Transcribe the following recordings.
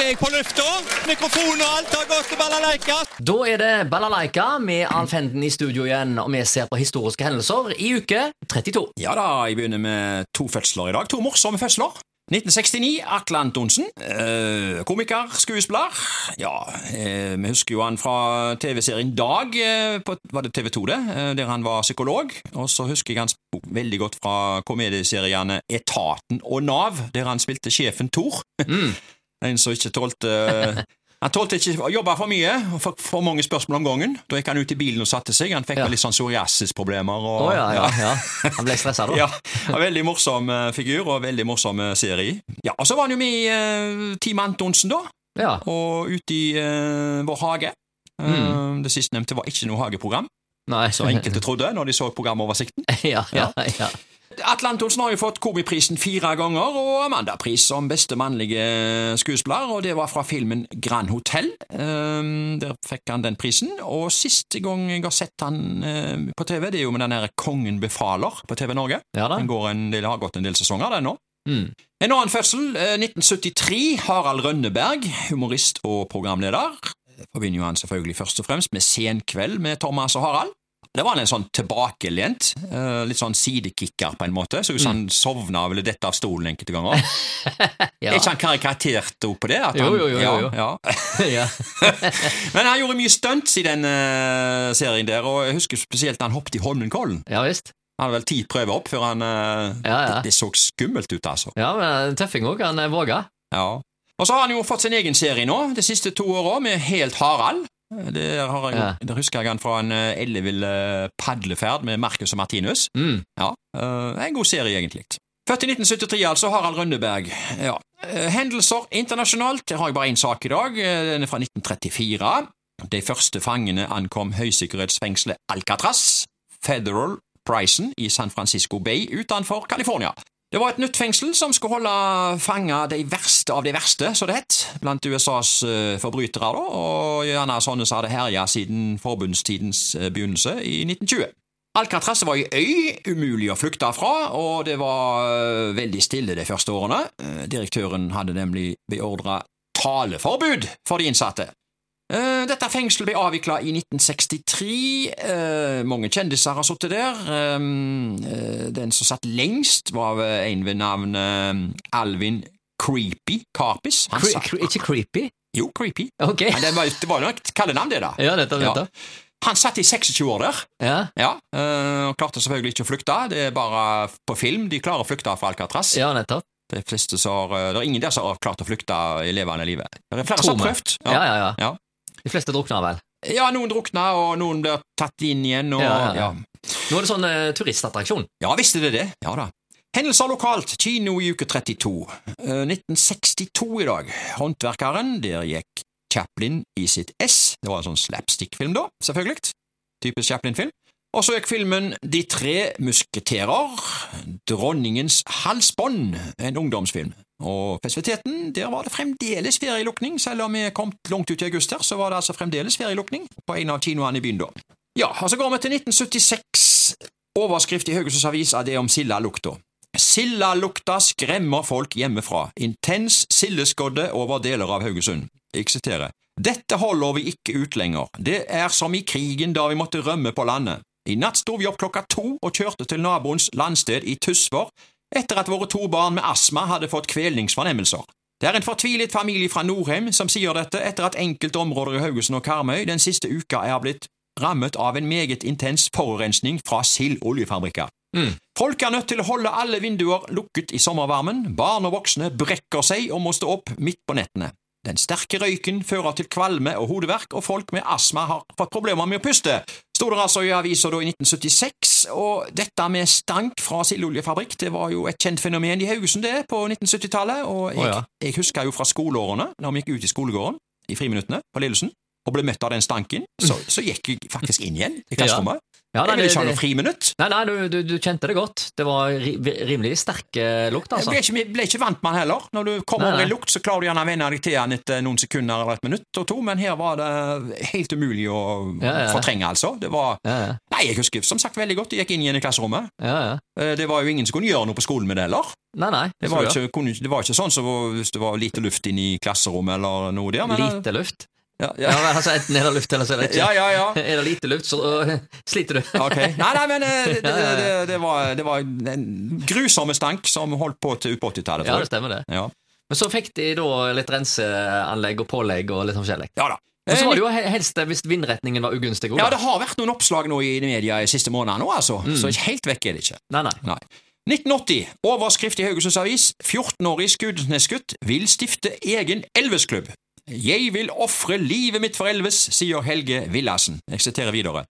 er jeg på lufta. Mikrofon og alt har gått til balalaika. Da er det Balalaika med Alf Henden i studio igjen, og vi ser på historiske hendelser i uke 32. Ja da, jeg begynner med to fødsler i dag. To morsomme fødsler. 1969, Atle Antonsen. Eh, komiker, skuespiller. Ja, eh, vi husker jo han fra TV-serien Dag, eh, på, var det TV 2 det, eh, der han var psykolog. Og så husker jeg han veldig godt fra komedieseriene Etaten og Nav, der han spilte sjefen Thor. En som ikke tålte Han tålte ikke å jobbe for mye og for, for mange spørsmål om gangen. Da gikk han ut i bilen og satte seg. Han fikk Ja. litt sånn psoriasisproblemer. Og, oh, ja, ja, ja. Han ble stressa, da. ja, en veldig morsom eh, figur og veldig morsom eh, serie. Ja, og så var han jo med i uh, Team Antonsen, da, Ja. og ute i uh, Vår hage. Eh, Det sistnevnte var ikke noe hageprogram, Nei. så enkelte trodde når de så programoversikten. ja, ja, ja. Atle Antonsen har jo fått Komiprisen fire ganger, og Amanda-pris som beste mannlige skuespiller, og det var fra filmen Grand Hotel. Eh, der fikk han den prisen, og siste gang jeg har sett han eh, på TV, det er jo med den der Kongen befaler på TV Norge. ja da. Den går en del, har gått en del sesonger, den nå. Mm. En annen fødsel, eh, 1973. Harald Rønneberg, humorist og programleder. Forbinder jo han selvfølgelig først og fremst med Senkveld med Thomas og Harald. Det var han en sånn tilbakelent, eh, litt sånn sidekicker på en måte. Så ut som han sovna ville dette av stolen enkelte ganger. Ja. Er ikke han karikatert på det? At Jo, han, jo, jo, jo, jo. Ja. Men han gjorde mye stunts i den uh, serien der, og jeg husker spesielt da han hoppet i Holmenkollen. ja visst. Han hadde vel ti prøver opp før han eh, Ja, ja. Det, det så skummelt ut, altså. Ja, men Tøffing òg, han våga. Ja. Og så har han jo fått sin egen serie nå, de siste to åra, med Helt Harald. Det har jeg, Ja. det, husker jeg han fra en eh, ellevill eh, padleferd med Marcus og Martinus. Mm. Ja, eh, En god serie, egentlig. Født i 1973, altså. Harald Rønneberg. Ja. Eh, Hendelser internasjonalt. Der har jeg bare én sak i dag. Eh, Den er fra 1934. De første fangene ankom høysikkerhetsfengselet Alcatraz, Federal Prison i San Francisco Bay utenfor California. Det var et nytt fengsel som skulle holde fanga de verste av de verste, så det het, blant USAs eh, forbrytere, da, og gjerne sånne som hadde herja siden forbundstidens eh, begynnelse i 1920. Alcatraz var ei øy, umulig å flykte fra, og det var eh, veldig stille de første årene. Direktøren hadde nemlig beordra taleforbud for de innsatte. Eh, Dette fengselet ble avvikla i 1963. Eh, mange kjendiser har sittet der. Eh, Den som satt lengst, var en ved navn Alvin Creepy Carpis. Cre satt- ikke creepy? Jo, Creepy. Ok. Men det var, det var jo et kallenavn, det, da. Ja, nettopp. Ja. nettopp. Han satt i 26 år der. Ja. Ja, og klarte selvfølgelig ikke å flykte. Det er bare på film de klarer å flykte fra Alcatraz. ja, nettopp. Det, det er ingen der som har klart å flykte i levende livet. Det er flere som har prøvd. Ja, ja, ja. De fleste drukner vel. Ja, noen drukner, og noen blir tatt inn igjen. Og, Ja, ja, ja, ja. Nå er det sånn eh, turistattraksjon. Ja, visste det det? Ja da. Hendelser lokalt. Kino i uke 32. Eh, 1962 i dag. Håndverkeren. Der gikk Chaplin i sitt ess. Det var en sånn slapstick-film, da, selvfølgelig. Typisk Chaplin-film. Og så gikk filmen De tre musketerer. Dronningens halsbånd. En ungdomsfilm. Og festiviteten, der var det fremdeles ferielukning. Selv om vi kom langt ut i august her, så var det altså fremdeles ferielukning på en av kinoene i byen da. Ja, og så går vi til 1976. Overskrift i Haugesunds Avis er det om sildalukta. Sildalukta skremmer folk hjemmefra. Intens sildeskodde over deler av Haugesund. Jeg siterer. Dette holder vi ikke ut lenger. Det er som i krigen da vi måtte rømme på landet. I natt sto vi opp klokka to og kjørte til naboens landsted i Tysvær etter at våre to barn med astma hadde fått kvelningsfornemmelser. Det er en fortvilet familie fra Norheim som sier dette etter at enkelte områder i Haugesund og Karmøy den siste uka er blitt rammet av en meget intens forurensning fra sildoljefabrikker. Folk er nødt til å holde alle vinduer lukket i sommervarmen, barn og voksne brekker seg og må stå opp midt på nettene. Den sterke røyken fører til kvalme og hodeverk, og folk med astma har fått problemer med å puste, sto det altså i avisa da i 1976, og dette med stank fra sildoljefabrikk, det var jo et kjent fenomen i Haugesund det, på 1970-tallet, og jeg, oh, ja. jeg husker jo fra skoleårene, når vi gikk ut i skolegården, i friminuttene, på Lillesund, og ble møtt av den stanken, så, så gikk jeg faktisk inn igjen i klasserommet. Ja, nei, jeg vil ikke ha det- noe friminutt. Nei, nei, du, du, du kjente det godt. Det var ri, rimelig sterk lukt. lukt, Jeg altså. ble ikke, ble ikke vant med den heller. Når du kommer over i lukt, så klarer du gjerne å venne deg til den etter noen sekunder eller et minutt og to, men her var det helt umulig å Ja, ja. fortrenge, altså. Det var Nei, jeg husker som sagt veldig godt. Jeg gikk inn igjen i klasserommet. ja, ja. Eh, Det var jo ingen som kunne gjøre noe på skolen med det heller. Nei, nei. Det var, ikke, kunne, det var ikke sånn som hvis det var lite luft inn i klasserommet eller noe der. Men, Lite luft. Ja, Ja, ja, altså, Enten er det luft, eller så er det ikke. ja, ja, ja. Er det lite luft, så øh, sliter du. Ok. Nei, nei, men det, det, ja. det, det, var, det var en grusomme stank som holdt på til ut på 80-tallet, Ja, det stemmer det. Ja. Men så fikk de da litt renseanlegg og pålegg og litt sånn forskjellig. ja da. Men så Eh, var det jo helst hvis vindretningen var ugunstig. Ja, det har vært noen oppslag nå i media i siste måned nå, altså. Mm. Så helt vekk er det ikke. Nei, nei. Nei. 1980. Overskrift i Haugesunds Avis. 14-årig Skudenesgutt vil stifte egen Elves-klubb. Jeg vil ofre livet mitt for Elves, sier Helge Villassen. Jeg siterer videre.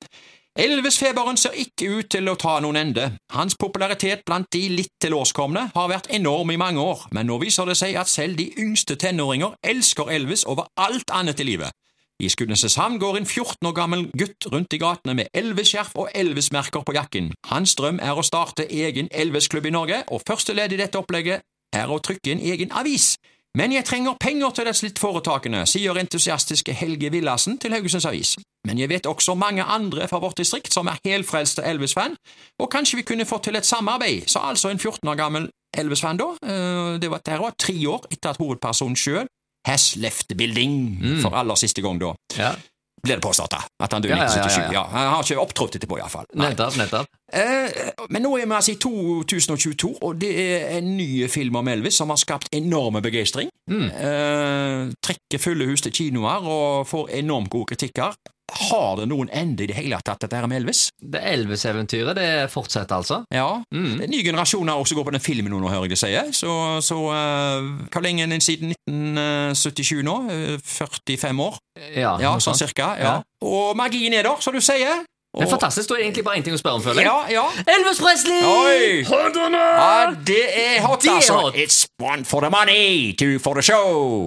Elvis-feberen ser ikke ut til å ta noen ende. Hans popularitet blant de litt tilårskomne har vært enorm i mange år, men nå viser det seg at selv de yngste tenåringer elsker Elvis over alt annet i livet. I Skudeneshavn går en 14 år gammel gutt rundt i gatene med Elvis-skjerf og Elvis-merker på jakken. Hans drøm er å starte egen Elvis-klubb i Norge, og første ledd i dette opplegget er å trykke en egen avis. Men jeg trenger penger til disse foretakene, sier entusiastiske Helge Villassen til Haugesunds Avis. Men jeg vet også mange andre fra vårt distrikt som er helfrelste Elvis-fan, og kanskje vi kunne fått til et samarbeid, sa altså en 14 år gammel Elvis-fan da. Eh, Det var, der òg, tre år etter at hovedpersonen sjøl has left the building for aller siste gang da. Ja. Ble det påstått, da. At han døde i ja, 1977. ja. Ja, Han har ikke opptrådt etterpå, iallfall. Nettopp, nettopp. Eh, men nå er vi altså i 2022, og det er en ny film om Elvis som har skapt enorme begeistring. Mm. Eh, trekker fulle hus til kinoer og får enormt gode kritikker. Har det noen ende i det hele tatt, dette her med Elvis? Det Elvis-eventyret det fortsetter, altså. Ja. Mm. En ny generasjon har også går på den filmen nå, hører jeg det sier. Så, så uh, hvor lenge er den siden 1977 nå? Eh, 45 år? Ja, Ja, sånn cirka. Ja. Ja. Og magien er der, som du sier. Det er fantastisk. Det er egentlig bare én ting å spørre om, føler jeg. Ja, ja. Elvis Presley! Oi! Ja, det er hot, Det er altså. hot. It's one for the money, two for the show.